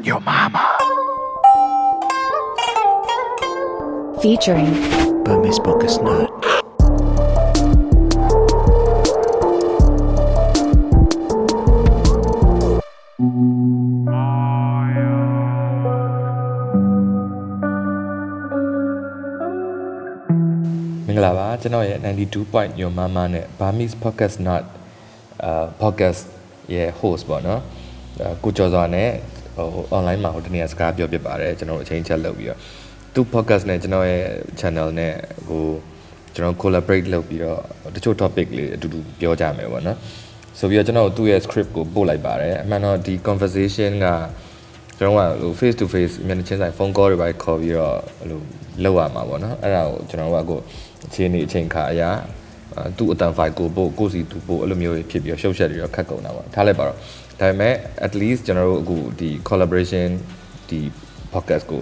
on your mama. featuring Burmese Focus Nut. မင်္ဂလာပါကျွန်တော်ရဲ့92 point your mama နဲ့ Burmese podcast not အာ podcast ရဲ့ host ပေါ့နော်အာကိုကျော်စွာနဲ့ ဟို online မှာဟိုတနေ့စကားပြောပြပါတယ်ကျွန်တော်တို့အချိန်ချက်လုပ်ပြီးတော့သူ podcast နဲ့ကျွန်တော်ရဲ့ channel နဲ့ဟိုကျွန်တော် collaborate လုပ်ပြီးတော့တချို့ topic လေးအတူတူပြောကြမယ်ပေါ့နော်ဆိုပြီးတော့ကျွန်တော်သူ့ရဲ့ script ကိုပို့လိုက်ပါတယ်အမှန်တော့ဒီ conversation ကကျွန်တော်ကဟို face to face မျက်နှာချင်းဆိုင် phone call တွေပါခေါ်ပြီးတော့ဟိုလောက်ရမှာပေါ့နော်အဲ့ဒါကိုကျွန်တော်ကကိုအခြေအနေအချိန်ခါအရာ သူ့အတန် file ကိုပို့ကိုစီသူပို့အဲ့လိုမျိုးဖြစ်ပြီးတော့ရှုပ်ရှက်ပြီးတော့ခတ်ကုန်တာပေါ့ထားလိုက်ပါတော့ဒါပေမဲ့ at least ကျွန်တော်တို့အခုဒီ collaboration ဒီ podcast ကို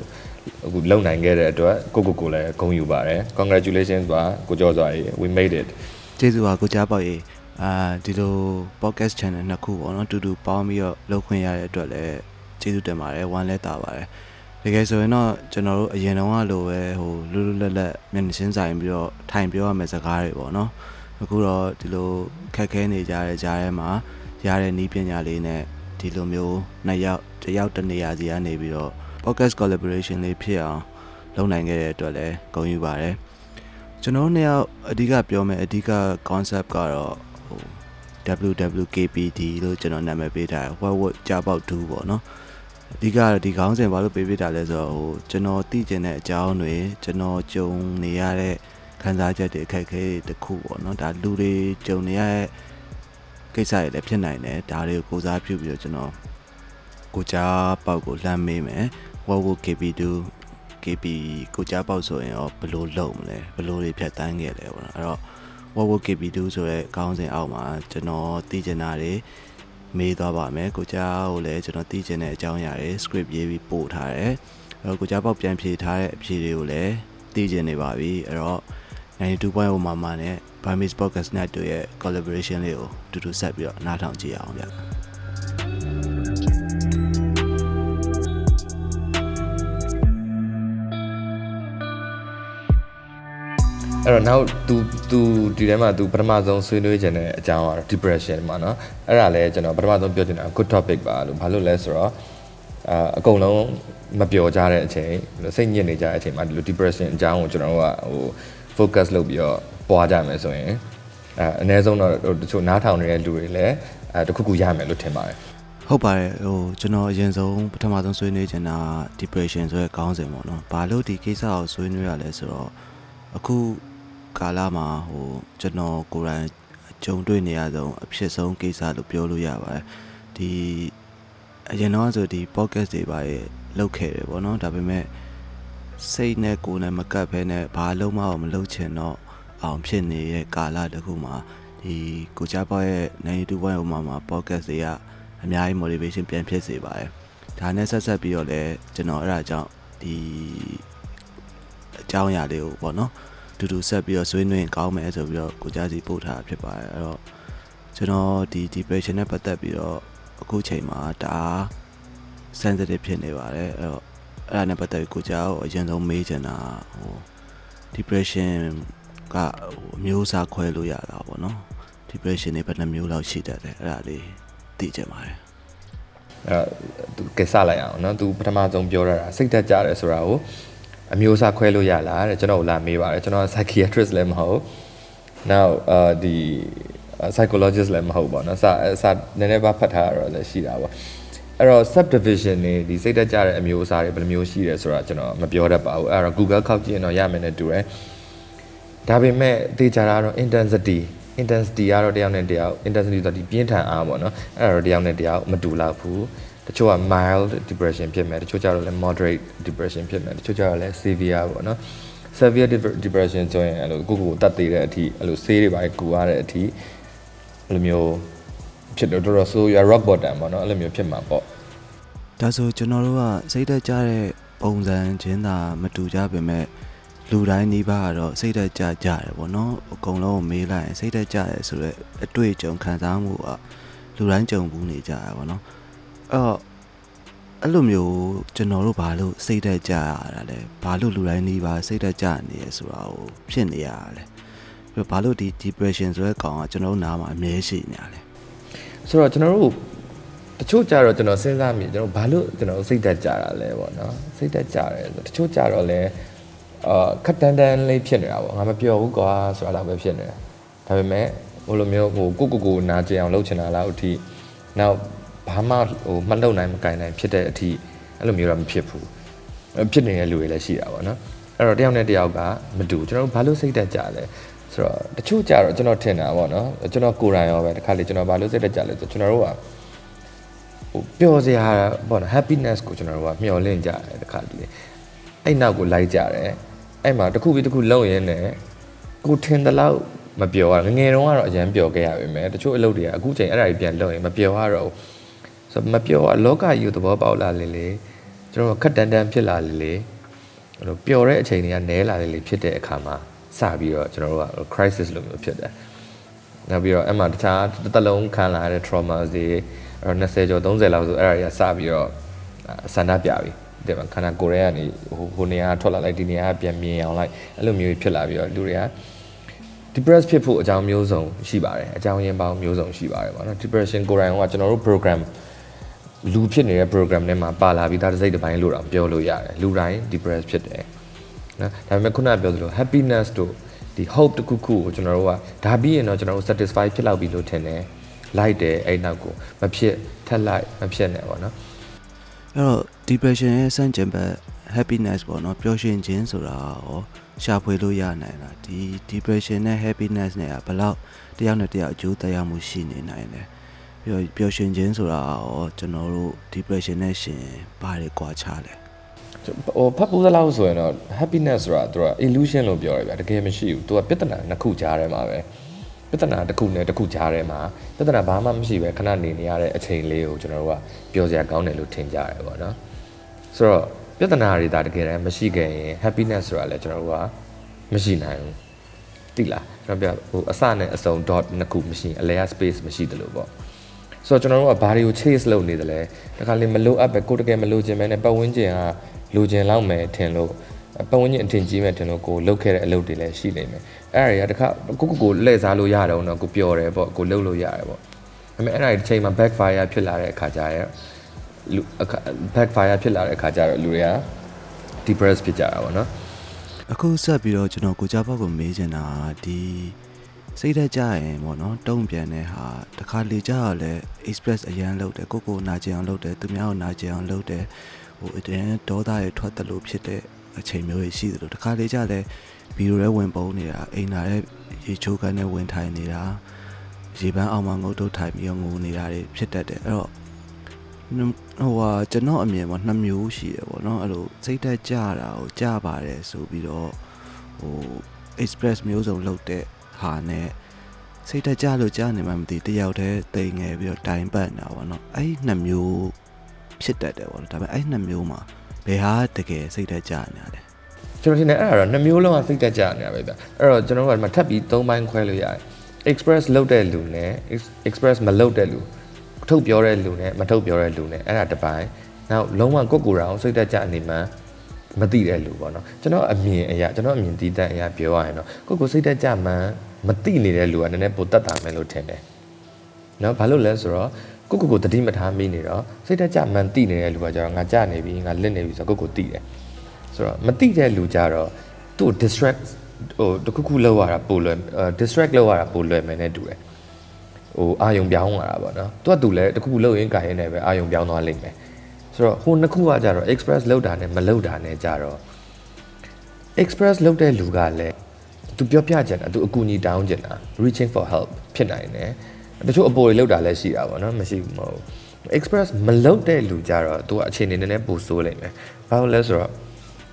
အခုလုပ်နိုင်ခဲ့တဲ့အတွက်ကိုကိုကိုလည်းဂုဏ်ယူပါတယ် congratulations ပါကိုကျော်စွာရေ we made it ကျေးဇူးပါကိုကြားပေါ့ရေအာဒီလို podcast channel နှစ်ခုပေါ့နော်တူတူပေါင်းပြီးတော့လုပ်ခွင့်ရတဲ့အတွက်လည်းကျေးဇူးတင်ပါတယ်ဝမ်းလဲတာပါတယ် တကယ်ဆိုရင်တော့ကျွန်တော်တို့အရင်တုန်းကလိုပဲဟိုလွတ်လွတ်လပ်လပ်မျက်နှာချင်းဆိုင်ပြီးတော့ထိုင်ပြောရမယ့်စကားတွေပေါ့နော်အခုတော့ဒီလိုခက်ခဲနေကြတဲ့ကြားထဲမှာရတဲ့နီးပညာလေးနဲ့ဒီလိုမျိုးနှစ်ယောက်တစ်ယောက်တစ်နေရာစီကနေပြီးတော့ podcast collaboration လေးဖြစ်အောင်လုပ်နိုင်ခဲ့တဲ့အတွက်လည်းဂုဏ်ယူပါတယ်ကျွန်တော်တို့နှစ်ယောက်အဓိကပြောမယ်အဓိက concept ကတော့ဟို WWKPD လို့ကျွန်တော်နာမည်ပေးထားတယ် What What ကြာပေါက်2ပေါ့နော် အဓိကဒီခေါင်းစဉ်ဘာလို့ပေးပေးတာလဲဆိုတော့ဟိုကျွန်တော်သိကျင်တဲ့အကြောင်းတွေကျွန်တော်ကြုံနေရတဲ့ခံစားချက်တွေအခက်အခဲတွေတခုပေါ့နော်ဒါလူတွေကြုံနေရတဲ့ကိစ္စတွေလည်းဖြစ်နိုင်တယ်ဒါတွေကိုကိုစားပြုပြီးတော့ကျွန်တော်ကိုကြားပေါက်ကိုလှမ်းမေးမယ် What What KP2 KP ကိုကြားပေါက်ဆိုရင်ရောဘယ်လိုလုပ်မလဲဘယ်လိုတွေဖြတ်တန်းခဲ့လဲပေါ့နော်အဲ့တော့ What What KP2 ဆိုတဲ့ခေါင်းစဉ်အောက်မှာကျွန်တော်သိကျင်တာတွေ မေးသွားပါမယ်ကိုကြားကိုလည်းကျွန်တော်သိကျင်တဲ့အကြောင်းအရာတွေ script ရေးပြီးပို့ထားတယ်အဲ့တော့ကိုကြားပေါက်ပြန်ဖြေထားတဲ့အဖြေတွေကိုလည်းသိကျင်နေပါပြီအဲ့တော့92.0မှာမှာနဲ့ Burmese Podcast Net တို့ရဲ့ collaboration လေးကိုတူတူဆက်ပြီးတော့နားထောင်ကြည့်အောင်ဗျ အဲ့တော့နောက် तू तू ဒီထဲမှာ तू ပထမဆုံးဆွေးနွေးခြင်းတဲ့အကြောင်းကတော့ depression မှာเนาะအဲ့ဒါလည်းကျွန်တော်ပထမဆုံးပြောချင်တာ good topic ပါလို့ဘာလို့လဲဆိုတော့အာအကုန်လုံးမပျော်ကြတဲ့အချိန်စိတ်ညစ်နေကြတဲ့အချိန်မှာဒီလို depression အကြောင်းကိုကျွန်တော်တို့ကဟို focus လုပ်ပြီးတော့ပွားကြမယ်ဆိုရင်အဲအနည်းဆုံးတော့တချို့နားထောင်နေတဲ့လူတွေလည်းအဲတခုခုရမယ်လို့ထင်ပါတယ် ဟုတ်ပါတယ်ဟိုကျွန်တော်အရင်ဆုံးပထမဆုံးဆွေးနွေးချင်တာ depression ဆိုတဲ့ခေါင်းစဉ်ပေါ့နော်။ဘာလို့ဒီကိစ္စကိုဆွေးနွေးရလဲဆိုတော့အခု ကာလမှာဟိုကျွန်တော်ကိုယ်တိုင်ကြုံတွေ့နေရဆုံးအဖြစ်ဆုံးကိစ္စလို့ပြောလို့ရပါတယ်။ဒီအရင်တော့ဆိုဒီ podcast တွေပါရဲ့လောက်ခဲ့တယ်ပေါ့နော်။ဒါပေမဲ့စိတ်နဲ့ကိုယ်နဲ့မကပ်ဖဲနဲ့ဘာလုံးမအောင်မလုပ်ချင်တော့အောင်ဖြစ်နေတဲ့ကာလတစ်ခုမှာဒီကိုကြပေါက်ရဲ့92 point ဟိုမှာမှာ podcast တွေကအများကြီး motivation ပြန်ဖြစ်စေပါတယ်။ဒါနဲ့ဆက်ဆက်ပြီးတော့လည်းကျွန်တော်အဲ့ဒါကြောင့်ဒီအကြောင်းအရာလေးကိုပေါ့နော် တူတူဆက်ပြီးတော့ဆွေးနွေးရင်ကောင်းမယ်ဆိုပြီးတော့ကိုကြားစီပို့ထားတာဖြစ်ပါတယ်အဲ့တော့ကျွန်တော်ဒီ depression နဲ့ပတ်သက်ပြီးတော့အခုချိန်မှာဒါ sensitive ဖြစ်နေပါတယ်အဲ့တော့အဲ့ဒါနဲ့ပတ်သက်ပြီးကိုကြားကိုအရင်ဆုံးမေးချင်တာဟို depression ကဟိုအမျိုးအစားခွဲလို့ရတာပေါ့နော် depression တွေဘယ်နှမျိုးလောက်ရှိတတ်လဲအဲ့ဒါလေးသိချင်ပါတယ် အဲသူကိစ္စလိုက်အောင်เนาะသူပထမဆုံးပြောရတာစိတ်သက်ကြတယ်ဆိုတာကို အမျိုးအစားခွဲလို့ရလားတဲ့ကျွန်တော်လာမေးပါတယ်ကျွန်တော် psychiatrist လည်းမဟုတ် now အာဒီ psychologist လည်းမဟုတ်ပါနော်စစနည်းနည်းပါဖတ်ထားရတော့လည်းရှိတာပေါ့အဲ့တော့ subdivision တွေဒီစိတ်တက်ကြတဲ့အမျိုးအစားတွေဘယ်လိုမျိုးရှိတယ်ဆိုတာကျွန်တော်မပြောတတ်ပါဘူးအဲ့တော့ Google ခောက်ကြည့်ရင်တော့ရမယ်နဲ့တူတယ်ဒါပေမဲ့တေချာတာကတော့ intensity intensity ကတော့တယောက်နဲ့တယောက် intensity ဆိုတာဒီပြင်းထန်အားပေါ့နော်အဲ့ဒါတော့တယောက်နဲ့တယောက်မတူလောက်ဘူး တချို့က mild depression ဖြစ်မယ်တချို့ကျတော့လည်း moderate depression ဖြစ်မယ်တချို့ကျတော့လည်း severe ပေါ့နော် severe depression ဆိုရင်အဲ့လိုကိုကိုတတ်သေးတဲ့အထိအဲ့လိုဆေးတွေပါကူရတဲ့အထိအဲ့လိုမျိုးဖြစ်တော့တော်တော်ဆိုးရ rock bottom ပေါ့နော်အဲ့လိုမျိုးဖြစ်မှာပေါ့ဒါဆိုကျွန်တော်တို့ကစိတ်သက်ကြတဲ့ပုံစံချင်းသာမတူကြပါမဲ့လူတိုင်းနှီးပါကတော့စိတ်သက်ကြကြတယ်ပေါ့နော်အကုန်လုံးကိုမေးလိုက်ရင်စိတ်သက်ကြတယ်ဆိုတော့အတွေ့အကြုံခံစားမှုကလူတိုင်းကြုံဘူးနေကြရပါတော့ အဲ့တော့အဲ့လိုမျိုးကျွန်တော်တို့ဘာလို့စိတ်သက်ကြရတာလဲဘာလို့လူတိုင်းနေပါစိတ်သက်ကြနေရဆိုတာကိုဖြစ်နေရတာလဲပြီးတော့ဘာလို့ဒီ depression ဆိုတဲ့ကောင်ကကျွန်တော်တို့နားမှာအမြဲရှိနေရလဲဆိုတော့ကျွန်တော်တို့တချို့ကြတော့ကျွန်တော်စဉ်းစားမိကျွန်တော်ဘာလို့ကျွန်တော်စိတ်သက်ကြတာလဲပေါ့နော်စိတ်သက်ကြတယ်ဆိုတချို့ကြတော့လဲအာခက်တန်းတန်းလေးဖြစ်နေတာပေါ့ငါမပြောဘူးကွာဆိုတာတော့ပဲဖြစ်နေတာဒါပေမဲ့ဟိုလိုမျိုးဟိုကိုကိုကိုနာကျင်အောင်လုပ်ချင်တာလားဥတီနောက် ဘာမှဟိုမလုပ်နိုင်မကင်နိုင်ဖြစ်တဲ့အထိအဲ့လိုမျိုးတော့မဖြစ်ဘူးဖြစ်နေတဲ့လူတွေလည်းရှိတာပေါ့နော်အဲ့တော့တယောက်နဲ့တယောက်ကမတူကျွန်တော်တို့ဘာလို့စိတ်သက်ကြလဲဆိုတော့တချို့ကြတော့ကျွန်တော်ထင်တာပေါ့နော်ကျွန်တော်ကိုယ်တိုင်ရောပဲတခါလေကျွန်တော်ဘာလို့စိတ်သက်ကြလဲဆိုတော့ကျွန်တော်တို့ကဟိုပျော်စရာပေါ့နော် happiness ကိုကျွန်တော်တို့ကမျှော်လင့်ကြတယ်တခါလေအဲ့နောက်ကိုလိုက်ကြတယ်အဲ့မှာတစ်ခုပြီးတစ်ခုလုံရင်းနဲ့ကိုထင်တဲ့လောက်မပျော်ရငငယ်တုန်းကတော့အရန်ပျော်ခဲ့ရပါမယ်တချို့အလုပ်တွေကအခုချိန်အဲ့ဒါတွေပြန်လုံရင်မပျော်ရတော့ ဆိုမပျော်ရလောကကြီးကိုသဘောပေါက်လာလေလေကျွန်တော်ခက်တန်တန်ဖြစ်လာလေလေအဲ့လိုပျော်တဲ့အချိန်တွေကနဲလာလေလေဖြစ်တဲ့အခါမှာစပြီးတော့ကျွန်တော်တို့က crisis လိုမျိုးဖြစ်တယ်နောက်ပြီးတော့အဲ့မှာတခြားတစ်သက်လုံးခံလာရတဲ့ trauma တွေအဲ့20ကျော်30လောက်ဆိုအဲ့ဒါတွေကစပြီးတော့ဆန္ဒပြပြီတဲ့ခန္ဓာကိုယ်ရဲ့ကနေဟိုဟိုနေရာထွက်လာလိုက်ဒီနေရာပြန်မြင်အောင်လိုက်အဲ့လိုမျိုးဖြစ်လာပြီးတော့လူတွေက depress ဖြစ်ဖို့အကြောင်းမျိုးစုံရှိပါတယ်အကြောင်းရင်းပေါင်းမျိုးစုံရှိပါတယ်ပေါ့နော် depression ကိုယ်တိုင်ကကျွန်တော်တို့ program လူဖြစ်နေတဲ့ program ထဲမှာပါလာပြီးသားတစ်စိတ်တစ်ပိုင်းလို့တော့ပြောလို့ရတယ်လူတိုင်း depress ဖြစ်တယ်နော်ဒါပေမဲ့ခုနပြောသလို happiness တို့ဒီ hope တခုခုကိုကျွန်တော်တို့ကဒါပြီးရင်တော့ကျွန်တော်တို့ satisfy ဖြစ်လောက်ပြီလို့ထင်တယ်လိုက်တယ်အဲ့နောက်ကိုမဖြစ်ထက်လိုက်မဖြစ်နဲ့ပေါ့နော်အဲ့တော့ depression ရဲ့စန့်ကျင်ဘက် happiness ပေါ့နော်ပျော်ရွှင်ခြင်းဆိုတာရောရှာဖွေလို့ရနိုင်တာဒီ depression နဲ့ happiness နဲ့ကဘယ်လောက်တယောက်နဲ့တယောက်အကျိုးသက်ရောက်မှုရှိနေနိုင်လဲ ပြီးတော့ပျော်ရွှင်ခြင်းဆိုတာရောကျွန်တော်တို့ depression နဲ့ရှင်ဘာတွေကွာခြားလဲဟိုဖတ်ပူးသလောက်ဆိုရင်တော့ happiness ဆိုတာသူက illusion လို့ပြောရပြတကယ်မရှိဘူးသူကပြဿနာနှစ်ခုကြားထဲမှာပဲပြဿနာတစ်ခုနဲ့တစ်ခုကြားထဲမှာပြဿနာဘာမှမရှိပဲခဏနေနေရတဲ့အချိန်လေးကိုကျွန်တော်တို့ကပျော်စရာကောင်းတယ်လို့ထင်ကြရတယ်ပေါ့နော်ဆိုတော့ပြဿနာတွေဒါတကယ်တမ်းမရှိခဲ့ရင် happiness ဆိုတာလည်းကျွန်တော်တို့ကမရှိနိုင်ဘူးတိလားကျွန်တော်ပြဟိုအစနဲ့အစုံ dot နှစ်ခုမရှိရင်အလဲ space မရှိတယ်လို့ပေါ့ ဆိုတော့ကျွန်တော်တို့ကဘာတွေကို chase လုပ်နေတယ်လဲတခါလေမလိုအပ်ပဲကိုတကယ်မလိုချင်ပဲနဲ့ပတ်ဝန်းကျင်ကလိုချင်လောက်မယ်ထင်လို့ပတ်ဝန်းကျင်အထင်ကြီးမယ်ထင်လို့ကိုလှုပ်ခဲ့တဲ့အလုပ်တွေလည်းရှိနေမယ်အဲ့ဒါတွေကတခါကိုကိုကိုလှည့်စားလို့ရတော့တော့ကိုပျော်တယ်ပေါ့ကိုလှုပ်လို့ရတယ်ပေါ့ဒါပေမဲ့အဲ့ဒါတွေတစ်ချိန်မှာ backfire ဖြစ်လာတဲ့အခါကျရင်လူ backfire ဖြစ်လာတဲ့အခါကျတော့လူတွေက depress ဖြစ်ကြတာပေါ့နော်အခုဆက်ပြီးတော့ကျွန်တော်ကိုကြဘောက်ကိုမေးချင်တာဒီ စိတ်သက်ကြရင်ပေါ့နော်တုံ့ပြန်တဲ့ဟာတခါလေကြတော့လဲ express အရန်လုပ်တယ်ကိုကိုနာကျင်အောင်လုပ်တယ်သူများကိုနာကျင်အောင်လုပ်တယ်ဟိုအတင်းဒေါသတွေထွက်တယ်လို့ဖြစ်တဲ့အချိန်မျိုးတွေရှိတယ်လို့တခါလေကြလဲဗီဒီယိုထဲဝင်ပုံနေတာအိမ်နာရဲ့ရေချိုးကန်နဲ့ဝင်ထိုင်နေတာရေပန်းအောင်မှငုတ်တုတ်ထိုင်ပြီးတော့ငိုနေတာတွေဖြစ်တတ်တယ်အဲ့တော့ဟိုဟာကျွန်တော်အမြင်မှာနှစ်မျိုးရှိတယ်ပေါ့နော်အဲ့လိုစိတ်သက်ကြတာကိုကြပါတယ်ဆိုပြီးတော့ဟို express မျိုးစုံလုပ်တဲ့ ဟာနဲ့စိတ်သက်ကြလို့ကြားနေမှမသိတယောက်တည်းတိမ်ငယ်ပြီးတော့တိုင်ပတ်နေတာပေါ့နော်အဲ့ဒီနှစ်မျိုးဖြစ်တတ်တယ်ပေါ့နော်ဒါပေမဲ့အဲ့ဒီနှစ်မျိုးမှာဘယ်ဟာတကယ်စိတ်သက်ကြနေရလဲကျွန်တော်ထင်တယ်အဲ့ဒါတော့နှစ်မျိုးလုံးကစိတ်တက်ကြနေတာပဲဗျအဲ့တော့ကျွန်တော်တို့ကဒီမှာထပ်ပြီး၃ပိုင်းခွဲလို့ရတယ် express လုပ်တဲ့လူနဲ့ express မလုပ်တဲ့လူထုတ်ပြောတဲ့လူနဲ့မထုတ်ပြောတဲ့လူနဲ့အဲ့ဒါတစ်ပိုင်းနောက်လုံးဝကိုယ့်ကိုယ်တော်စိတ်တက်ကြနေမှမသိတဲ့လူပေါ့နော်ကျွန်တော်အမြင်အရာကျွန်တော်အမြင်တည်တတ်အရာပြောရရင်တော့ကိုယ့်ကိုယ်စိတ်တက်ကြမှ မသိနေတဲ့လူကနည်းနည်းပိုတတ်တာမယ်လို့ထင်တယ်နော်ဘာလို့လဲဆိုတော့ကိုယ့်ကိုယ်ကိုတတိမထားမိနေတော့စိတ်တက်ကြမှန်သိနေတဲ့လူကကျတော့ငါကြနေပြီငါလစ်နေပြီဆိုတော့ကိုယ့်ကိုယ်သိတယ်ဆိုတော့မတိတဲ့လူကြတော့သူ့ distract ဟိုတခုခုလောက်ရတာပိုလွယ် distract လောက်ရတာပိုလွယ်မယ်နဲ့တူတယ်ဟိုအာယုံပြောင်းလာတာပေါ့နော်သူကသူလည်းတခုခုလောက်ရင်းကြရင်လည်းပဲအာယုံပြောင်းသွားလိမ့်မယ်ဆိုတော့ဟိုနှစ်ခုကကြတော့ express လောက်တာနဲ့မလောက်တာနဲ့ကြတော့ express လောက်တဲ့လူကလည်း သူပြောပြချင်တာသူအကူအညီတောင်းချင်တာ reaching for help ဖြစ်နိုင်တယ်တချို့အပေါ်တွေလောက်တာလည်းရှိတာပေါ့နော်မရှိဘူးမဟုတ် express မလောက်တဲ့လူကြတော့သူကအခြေအနေနည်းနည်းပိုဆိုးလိမ့်မယ်ဘာလို့လဲဆိုတော့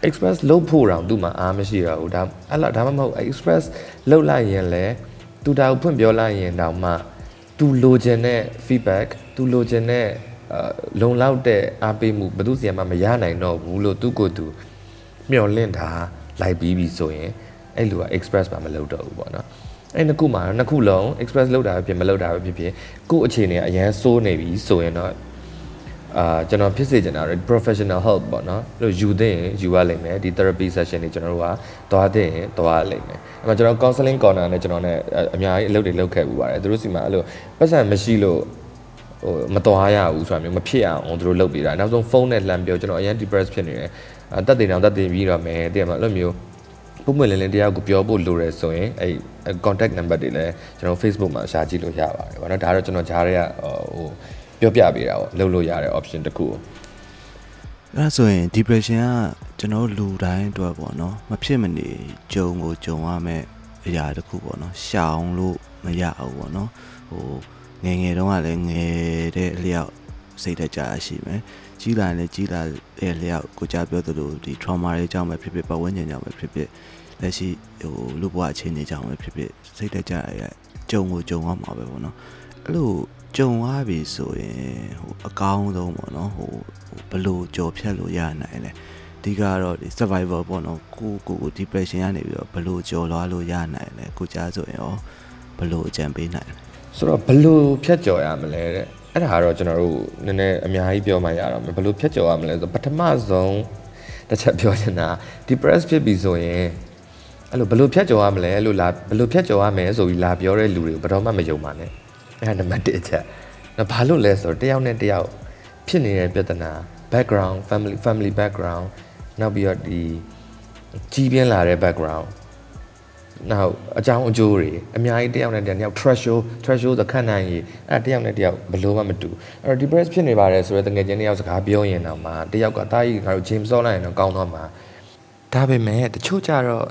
express လုတ်ဖို့တောင်သူ့မှာအားမရှိတော့ဘူးဒါအဲ့လားဒါမှမဟုတ် express လုတ်လိုက်ရင်လည်းသူဒါကိုဖွင့်ပြောလိုက်ရင်တောင်မှသူလိုချင်တဲ့ feedback သူလိုချင်တဲ့အာလုံလောက်တဲ့အားပေးမှုဘယ်သူစီမှမရနိုင်တော့ဘူးလို့သူကိုယ်သူမျှော်လင့်တာလိုက်ပြီးပြီဆိုရင် အဲ့လူက express ပါမလုပ်တော့ဘူးပေါ့နော်အဲ့နှစ်ခုမှာနှစ်ခုလုံး express လုပ်တာပဲဖြစ်မလုပ်တာပဲဖြစ်ဖြစ်ကိုယ့်အခြေအနေကအရန်စိုးနေပြီဆိုရင်တော့အာကျွန်တော်ဖြစ်စေချင်တာ professional help ပေါ့နော်အဲ့လိုယူသင့်ရင်ယူရလိမ့်မယ်ဒီ therapy session တွေကျွန်တော်တို့ကသွားသင့်ရင်သွားရလိမ့်မယ်အဲ့မှာကျွန်တော် counseling corner နဲ့ကျွန်တော်နဲ့အများကြီးအလုပ်တွေလုပ်ခဲ့ပူပါတယ်သူတို့စီမှာအဲ့လိုပတ်စံမရှိလို့ဟိုမတော်ရဘူးဆိုတာမျိုးမဖြစ်အောင်သူတို့လုပ်ပေးတာနောက်ဆုံးဖုန်းနဲ့လှမ်းပြောကျွန်တော်အရင် depressed ဖြစ်နေတယ်တက်တင်အောင်တက်တင်ပြီးတော့မယ်တကယ်မှအဲ့လိုမျိုး ပုံမှန်လင်းလင်းတရားကိုပြောဖို့လိုတယ်ဆိုရင်အဲ့ contact number တွေလည်းကျွန်တော် Facebook မှာရှာကြည့်လို့ရပါတယ်ဗောနော်ဒါတော့ကျွန်တော်ဂျားတွေကဟိုပြောပြပေးတာပေါ့လုပ်လို့ရတဲ့ option တစ်ခုအဲ့ဒါဆိုရင် depression ကကျွန်တော်လူတိုင်းအတွက်ပေါ့နော်မဖြစ်မနေကြုံကိုကြုံရမယ့်အရာတစ်ခုပေါ့နော်ရှောင်လို့မရဘူးပေါ့နော်ဟိုငယ်ငယ်တုန်းကလည်းငယ်တဲ့အလျောက် စိတ်တကြရှိမယ်ကြီးလာလည်းကြီးလာတဲ့အလျောက်ကိုကြားပြောသလိုဒီ trauma တွေကြောင့်ပဲဖြစ်ဖြစ်ပတ်ဝန်းကျင်ကြောင့်ပဲဖြစ်ဖြစ်လက်ရှိဟိုလူဘဝအခြေအနေကြောင့်ပဲဖြစ်ဖြစ်စိတ်တကြရကြုံကိုကြုံရမှာပဲပေါ့နော်အဲ့လိုကြုံသွားပြီဆိုရင်ဟိုအကောင်းဆုံးပေါ့နော်ဟိုဘလို့ကြော်ဖြတ်လို့ရနိုင်လဲအဓိကတော့ဒီ survival ပေါ့နော်ကိုကိုကို depression ကနေပြီးတော့ဘလို့ကြော်လွားလို့ရနိုင်လဲကိုကြားဆိုရင်ရောဘလို့အကြံပေးနိုင်လဲဆိုတော့ဘလို့ဖြတ်ကျော်ရမလဲတဲ့ အဲ့ဒါကတော့ကျွန်တော်တို့နည်းနည်းအများကြီးပြောမှရတော့မယ်ဘလို့ဖြတ်ကျော်ရမလဲဆိုပထမဆုံးတစ်ချက်ပြောချင်တာ depress ဖြစ်ပြီဆိုရင်အဲ့လိုဘလို့ဖြတ်ကျော်ရမလဲလို့လာဘလို့ဖြတ်ကျော်ရမယ်ဆိုပြီးလာပြောတဲ့လူတွေကိုဘယ်တော့မှမယုံပါနဲ့အဲ့ဒါနံပါတ်1အချက်နော်ဘာလို့လဲဆိုတော့တယောက်နဲ့တယောက်ဖြစ်နေတဲ့ပြဿနာ background family family background နောက်ပြီးတော့ဒီကြီးပြင်းလာတဲ့ background နောက်အကြောင်းအကျိုးတွေအများကြီးတယောက်နဲ့တယောက် threshold threshold သခန့်နိုင်ရေးအဲ့တယောက်နဲ့တယောက်ဘလို့မှမတူအဲ့တော့ depress ဖြစ်နေပါတယ်ဆိုတော့တကယ်ချင်းတယောက်စကားပြောရင်တော့မှတယောက်ကတားကြီးငါတို့ gym ဆော့လိုက်ရင်တော့ကောင်းသွားမှာဒါပေမဲ့တချို့ကြတော့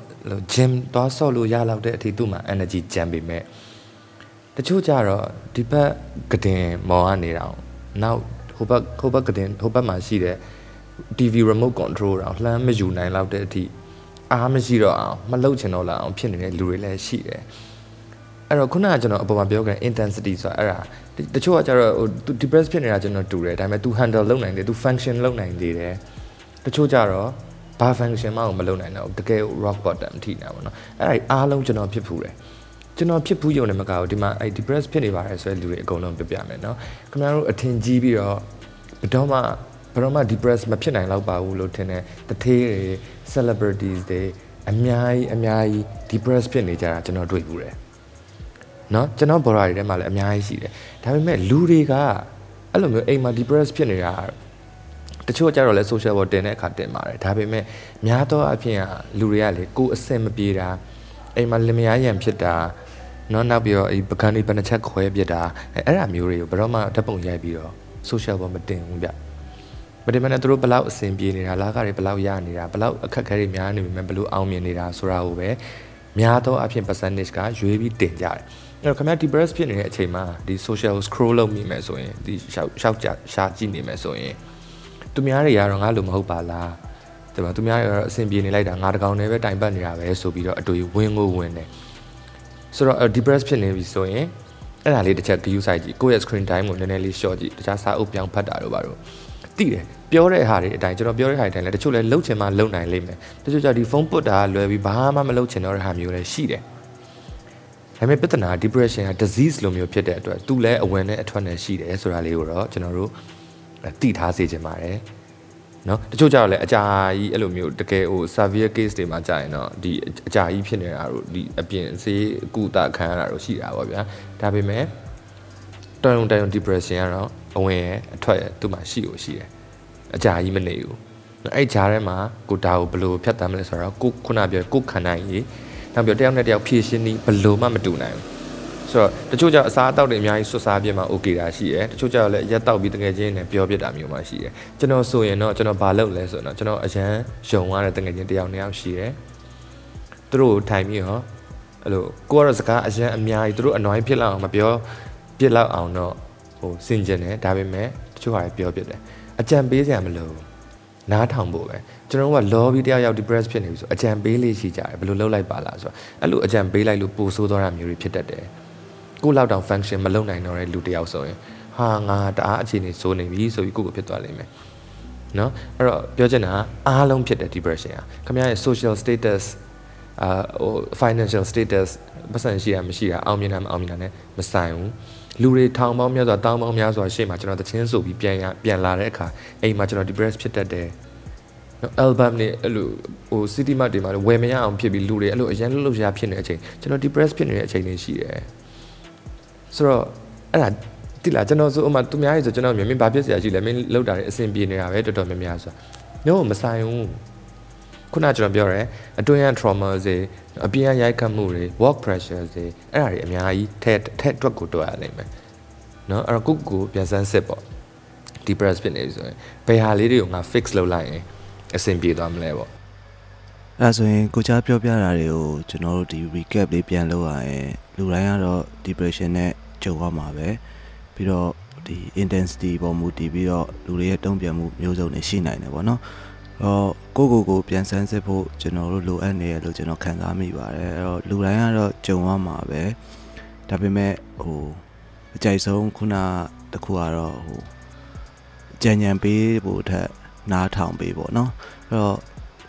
gym သွားဆော့လို့ရလောက်တဲ့အထိသူ့မှာ energy ကျန်ပေမဲ့တချို့ကြတော့ဒီဘက်ကတင်မော်ကနေတော့နောက်ဟိုဘက်ဟိုဘက်ကတင်ဟိုဘက်မှာရှိတဲ့ TV remote control တော့လှမ်းမယူနိုင်လောက်တဲ့အထိ အားမရှိတော့အောင်မလှုပ်ချင်တော့လာအောင်ဖြစ်နေတဲ့လူတွေလည်းရှိတယ်အဲ့တော့ခုနကကျွန်တော်အပေါ်မှာပြောခဲ့ intensity ဆိုတာအဲ့ဒါတချို့ကကျတော့ဟို depress ဖြစ်နေတာကျွန်တော်တူတယ်ဒါပေမဲ့ तू handle လုပ်နိုင်တယ် तू function လုပ်နိုင်သေးတယ်တချို့ကျတော့ဘာ function မှမလုပ်နိုင်တော့တကယ် rock bottom ထိနေတာပေါ့နော်အဲ့ဒါအားလုံးကျွန်တော်ဖြစ်ဖူးတယ်ကျွန်တော်ဖြစ်ဘူးယုံနေမကဘူးဒီမှာအဲ depress ဖြစ်နေပါတယ်ဆိုတဲ့လူတွေအကုန်လုံးပြပြမယ်เนาะခင်ဗျားတို့အထင်ကြီးပြီးတော့ဘယ်တော့မှ ဘယ်တော့မှ depress မဖြစ်နိုင်တော့ပါဘူးလို့ထင်တယ်တထေးတွေ celebrities တွေအများကြီးအများကြီး depress ဖြစ်နေကြတာကျွန်တော်တွေ့ဘူးတယ်နော်ကျွန်တော် border တွေထဲမှာလည်းအများကြီးရှိတယ်ဒါပေမဲ့လူတွေကအဲ့လိုမျိုးအိမ်မှာ depress ဖြစ်နေတာတချို့ကြတော့လဲ social ပေါ်တင်တဲ့အခါတင်ပါတယ်ဒါပေမဲ့များသောအားဖြင့်လူတွေကလေကိုယ်အဆင်မပြေတာအိမ်မှာလင်မယားရံဖြစ်တာနော်နောက်ပြီးတော့အဲပကံတွေပနချက်ခွဲပြစ်တာအဲ့အဲ့အမျိုးတွေကိုဘယ်တော့မှဓာတ်ပုံရိုက်ပြီးတော့ social ပေါ်မတင်ဘူးဗျ မတင်မနဲ့သူတို့ဘလောက်အဆင်ပြေနေတာလာကတွေဘလောက်ရနေတာဘလောက်အခက်အခဲတွေများနေပြီမဲ့ဘလို့အောင်မြင်နေတာဆိုတာကိုပဲများသောအဖြစ် percentage ကရွေးပြီးတင်ကြတယ်အဲ့တော့ခင်ဗျာ depress ဖြစ်နေတဲ့အချိန်မှာဒီ social scroll လုပ်မိမယ်ဆိုရင်ဒီရှောက်ရှောက်ကြရှာကြည့်နေမယ်ဆိုရင်သူများတွေကတော့ငါလိုမဟုတ်ပါလားဒီမှာသူများတွေကတော့အဆင်ပြေနေလိုက်တာငါတကောင်နဲ့ပဲတိုင်ပတ်နေတာပဲဆိုပြီးတော့အတွေ့ဝင်းကိုဝင်တယ်ဆိုတော့ depress ဖြစ်နေပြီဆိုရင်အဲ့ဒါလေးတစ်ချက် view site ကြည့်ကိုယ့်ရဲ့ screen time ကိုနည်းနည်းလေး short ကြည့်တခြားစာအုပ်ပြောင်းဖတ်တာတို့ပါတော့ သိတယ်ပြောတဲ့ဟာတွေအတိုင်းကျွန်တော်ပြောတဲ့ဟာတွေအတိုင်းလည်းတချို့လည်းလှုပ်ချင်မှလှုပ်နိုင်လိမ့်မယ်တချို့ကျဒီဖုန်းပုတ်တာလွယ်ပြီးဘာမှမလှုပ်ချင်တော့တဲ့ဟာမျိုးလည်းရှိတယ်ဒါပေမဲ့ပြဿနာ depression က disease လိုမျိုးဖြစ်တဲ့အတွက်သူလည်းအဝင်နဲ့အထွက်နဲ့ရှိတယ်ဆိုတာလေးကိုတော့ကျွန်တော်တို့သိထားစေချင်ပါတယ်နော်တချို့ကြတော့လည်းအကြာကြီးအဲ့လိုမျိုးတကယ်ဟို severe case တွေမှာကြာရင်တော့ဒီအကြာကြီးဖြစ်နေတာတို့ဒီအပြင်ဆေးကုသခံရတာတို့ရှိတာပေါ့ဗျာဒါပေမဲ့ တော်ရုံတန်ရုံ depression ကတော့အဝင်ရဲ့အထွက်ရဲ့သူ့မှာရှိကိုရှိတယ်အကြာကြီးမနေဘူးအဲ့ဂျားထဲမှာကိုဒါကိုဘယ်လိုဖြတ်တမ်းမလဲဆိုတော့ကိုခုနပြောကိုခန္ဓာကြီးနောက်ပြီးတယောက်နဲ့တယောက်ဖြည့်ရှင်းပြီးဘယ်လိုမှမတူနိုင်ဘူးဆိုတော့တချို့ကျအစားအသောက်တွေအများကြီးဆွစားပြမှာ okay တာရှိတယ်တချို့ကျတော့လည်းရက်တောက်ပြီးတကယ်ချင်းနဲ့ပြောပြတာမျိုးမှရှိတယ်ကျွန်တော်ဆိုရင်တော့ကျွန်တော်ဘာလုပ်လဲဆိုတော့ကျွန်တော်အရန်ယုံရတဲ့တကယ်ချင်းတယောက်နှစ်ယောက်ရှိတယ်သူတို့ထိုင်ပြီးဟောအဲ့လိုကိုကတော့စကားအရန်အများကြီးသူတို့အနှွိုင်းဖြစ်လောက်အောင်မပြော ပြစ်လောက်အောင်တော့ဟိုစင်ကျင်တယ်ဒါပေမဲ့တချို့ဟာပြောပြတယ်အကြံပေးစရာမလိုနားထောင်ဖို့ပဲကျွန်တော်က lobby တယောက်ယောက် depress ဖြစ်နေပြီဆိုအကြံပေးလေးရှိကြတယ်ဘယ်လိုလုပ်လိုက်ပါလားဆိုတော့အဲ့လိုအကြံပေးလိုက်လို့ပိုဆိုးသွားတာမျိုးတွေဖြစ်တတ်တယ်ကိုလောက်တောင် function မလုပ်နိုင်တော့တဲ့လူတယောက်ဆိုရင်ဟာငါတအားအခြေအနေစိုးနေပြီဆိုပြီးကိုကိုဖြစ်သွားလိမ့်မယ်နော်အဲ့တော့ပြောချင်တာအားလုံးဖြစ်တဲ့ depression อ่ะခင်ဗျားရဲ့ social status အာဟို financial status ပတ်စံရှိတာမရှိတာအောင်မြင်တာမအောင်မြင်တာ ਨੇ မဆိုင်ဘူး လူတွေထောင်ပေါင်းများစွာတောင်းပေါင်းများစွာရှေ့မှာကျွန်တော်တချင်းဆိုပြီးပြန်ရပြန်လာတဲ့အခါအိမ်မှာကျွန်တော် depress ဖြစ်တတ်တယ်နော် album နဲ့အဲ့လိုဟို city mart တွေမှာဝယ်မရအောင်ဖြစ်ပြီးလူတွေအဲ့လိုအရင်လှုပ်ရှားဖြစ်နေတဲ့အချိန်ကျွန်တော် depress ဖြစ်နေတဲ့အချိန်တွေရှိတယ်ဆိုတော့အဲ့ဒါတိလာကျွန်တော်ဆိုဥမာသူများကြီးဆိုကျွန်တော်မြင်မြင်ဘာဖြစ်စရာရှိလဲမင်းလောက်တာတွေအဆင်ပြေနေတာပဲတော်တော်များများဆိုတော့မဆိုင်ဘူး ခုနကျွန်တော်ပြောရဲအတွင်းရ trauma တွေအပြင်ရိုက်ခတ်မှုတွေ work pressure တွေအဲ့ဒါတွေအများကြီးထက်ထက်အတွက်ကိုတွေ့ရနိုင်မယ်နော်အဲ့တော့ကိုကိုပြန်စမ်းစစ်ပေါ့ depressed ဖြစ်နေပြီဆိုရင်ဘယ်ဟာလေးတွေကိုငါ fix လုပ်လိုက်ရင်အဆင်ပြေသွားမလဲပေါ့အဲဆိုရင်ကိုချားပြောပြတာတွေကိုကျွန်တော်တို့ဒီ recap လေးပြန်လုပ်ရရင်လူတိုင်းကတော့ depression နဲ့ကြုံရမှာပဲပြီးတော့ဒီ intensity ပေါ်မူတည်ပြီးတော့လူတွေရဲ့တုံ့ပြန်မှုမျိုးစုံတွေရှိနိုင်တယ်ပေါ့နော် တော့ကိုကိုကိုပြန်ဆန်းစစ်ဖို့ကျွန်တော်တို့လိုအပ်နေရလို့ကျွန်တော်ခံစားမိပါတယ်အဲ့တော့လူတိုင်းကတော့ကြုံရမှာပဲဒါပေမဲ့ဟိုအကြိုက်ဆုံးခုနတခုကတော့ဟိုကြံញံပေးဖို့ထက်နားထောင်ပေးပေါ့နော်အဲ့တော့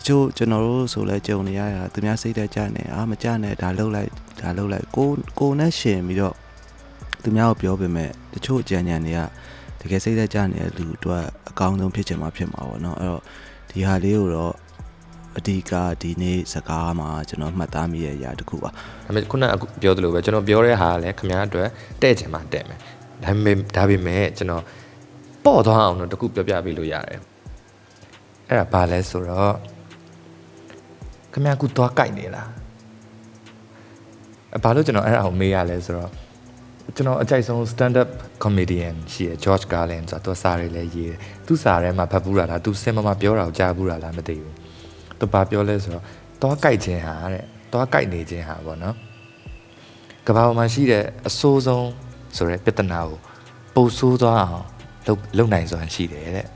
ကျို့ကျွန်တော်တို့ဆိုလဲကြုံနေရတာသူများစိတ်သက်ကြနေအာမကြနဲ့ဒါလှုပ်လိုက်ဒါလှုပ်လိုက်ကိုကိုနဲ့ရှင်ပြီးတော့သူများကိုပြောပေမဲ့တချို့ကြံញံတွေကတကယ်စိတ်သက်ကြနေတဲ့လူတို့အကောင်းဆုံးဖြစ်ချင်မှဖြစ်မှာပေါ့နော်အဲ့တော့ ဒီဟာလေးကိုတော့အဓိကဒီနေ့စကားမှာကျွန်တော်မှတ်သားမိရဲ့အရာတစ်ခုပါဒါပေမဲ့ခုနကပြောသလိုပဲကျွန်တော်ပြောတဲ့ဟာကလည်းခင်ဗျားအတွက်တဲ့ချင်မှတဲ့မယ်ဒါပေမဲ့ဒါပေမဲ့ကျွန်တော်ပေါ့သွားအောင်တော့တခုပြောပြပေးလို့ရတယ်အဲ့ဒါဘာလဲဆိုတော့ခင်ဗျားကူသွားကြိုက်နေလားဘာလို့ကျွန်တော်အဲ့ဒါကိုမေးရလဲဆိုတော့ ကျွန်တော်အကြိုက်ဆုံး stand up comedian ရှိရ George Carlin ဆိုတော့သူစာတွေလည်းရေးတယ်သူစာထဲမှာဖတ်ဘူးတာလားသူစင်မမပြောတာကိုကြားဘူးတာလားမသိဘူးသူဘာပြောလဲဆိုတော့သွားကြိုက်ခြင်းဟာတဲ့သွားကြိုက်နေခြင်းဟာပေါ့နော်ကဘာပေါ်မှာရှိတဲ့အဆိုးဆုံးဆိုတဲ့ပြဿနာကိုပိုဆိုးသွားအောင်လုပ်လုပ်နိုင်စွမ်းရှိတယ်တဲ့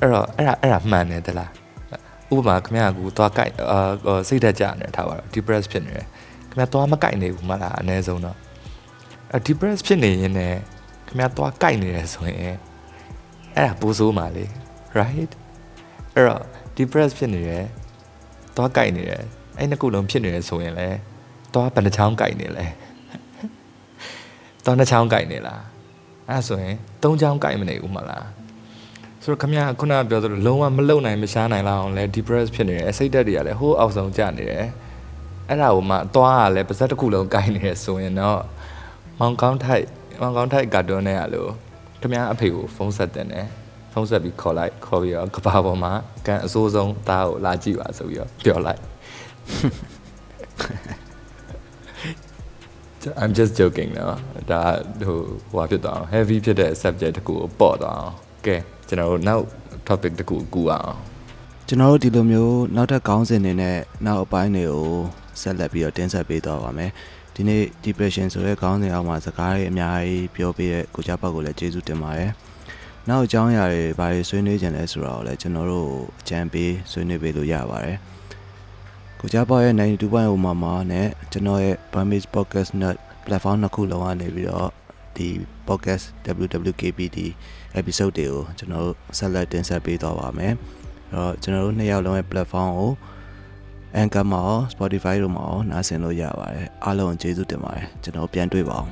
အဲ့တော့အဲ့ဒါအဲ့ဒါမှန်တယ်တလားဥပမာခမရကူသွားကြိုက်အာစိတ်ဓာတ်ကျနေထားပါတော့ depress ဖြစ်နေတယ် ခင်ဗျားသွားမကြိုက်နေဘူးမလားအနည်းဆုံးတော့အဲ depress ဖြစ်နေရင်လည်းခင်ဗျားသွားကြိုက်နေတယ်ဆိုရင်အဲ့ဒါပိုးဆိုးမှာလေ right အဲ့တော့ depress ဖြစ်နေတယ်သွားကြိုက်နေတယ်အဲ့နှစ်ခုလုံးဖြစ်နေတယ်ဆိုရင်လည်းသွားဘယ်နှချောင်းကြိုက်နေလဲသွားနှချောင်းကြိုက်နေလားအဲ့ဆိုရင်သုံးချောင်းကြိုက်မနေဘူးမလားဆိုတော့ခမရခုနကပြောသလိုလုံးဝမလုံနိုင်မရှားနိုင်လောက်အောင်လဲ depress ဖြစ်နေတယ်စိတ်ဓာတ်တွေကလည်းဟိုးအောက်ဆုံးကျနေတယ် အဲ့ဒါကိုမှသွားရလဲပါဇက်တစ်ခုလုံးကိုင်းနေရဆိုရင်တော့မောင်ကောင်းထိုက်မောင်ကောင်းထိုက်ကာတွန်းနဲ့ရလို့ခမအဖေကိုဖုန်းဆက်တယ်နဲ့ဖုန်းဆက်ပြီးခေါ်လိုက်ခေါ်ပြီးတော့ကဘာပေါ်မှာကန်အစိုးဆုံးသားကိုလာကြည့်ပါဆိုပြီးတော့ပြောလိုက် I'm just joking နော်ဒါဟိုဟိုဖြစ်သွားအောင် heavy ဖြစ်တဲ့ subject တခုကိုပေါ့သွားအောင်ကဲကျွန်တော်တို့နောက် topic တခုကူအောင်ကျွန်တော်တို့ဒီလိုမျိုးနောက်ထပ်ခေါင်းစဉ်တွေနဲ့နောက်အပိုင်းတွေကို ဆက်လက်ပြီးတော့တင်ဆက်ပေးသွားပါမယ်ဒီနေ့ depression ဆိုတဲ့ခေါင်းစဉ်အောက်မှာစကားတွေအများကြီးပြောပေးတဲ့ကိုကြပေါက်ကိုလည်းကျေးဇူးတင်ပါတယ်နောက်အကြောင်းအရာတွေဘာတွေဆွေးနွေးကြလဲဆိုတာကိုလည်းကျွန်တော်တို့အကြံပေးဆွေးနွေးပေးလို့ရပါတယ်ကိုကြပေါက်ရဲ့92.0မှာမှာနဲ့ကျွန်တော်ရဲ့ Burmese Podcast Net platform နှစ်ခုလုံးကနေပြီးတော့ဒီ podcast WWKPD episode တွေကိုကျွန်တော်တို့ဆက်လက်တင်ဆက်ပေးသွားပါမယ်အဲ့တော့ကျွန်တော်တို့နှစ်ယောက်လုံးရဲ့ platform ကို Anchor မှာရော Spotify တို့မှာရောနားဆင်လို့ရပါတယ်အားလုံးကျေးဇူးတင်ပါတယ်ကျွန်တော်ပြန်တွေ့ပါအောင်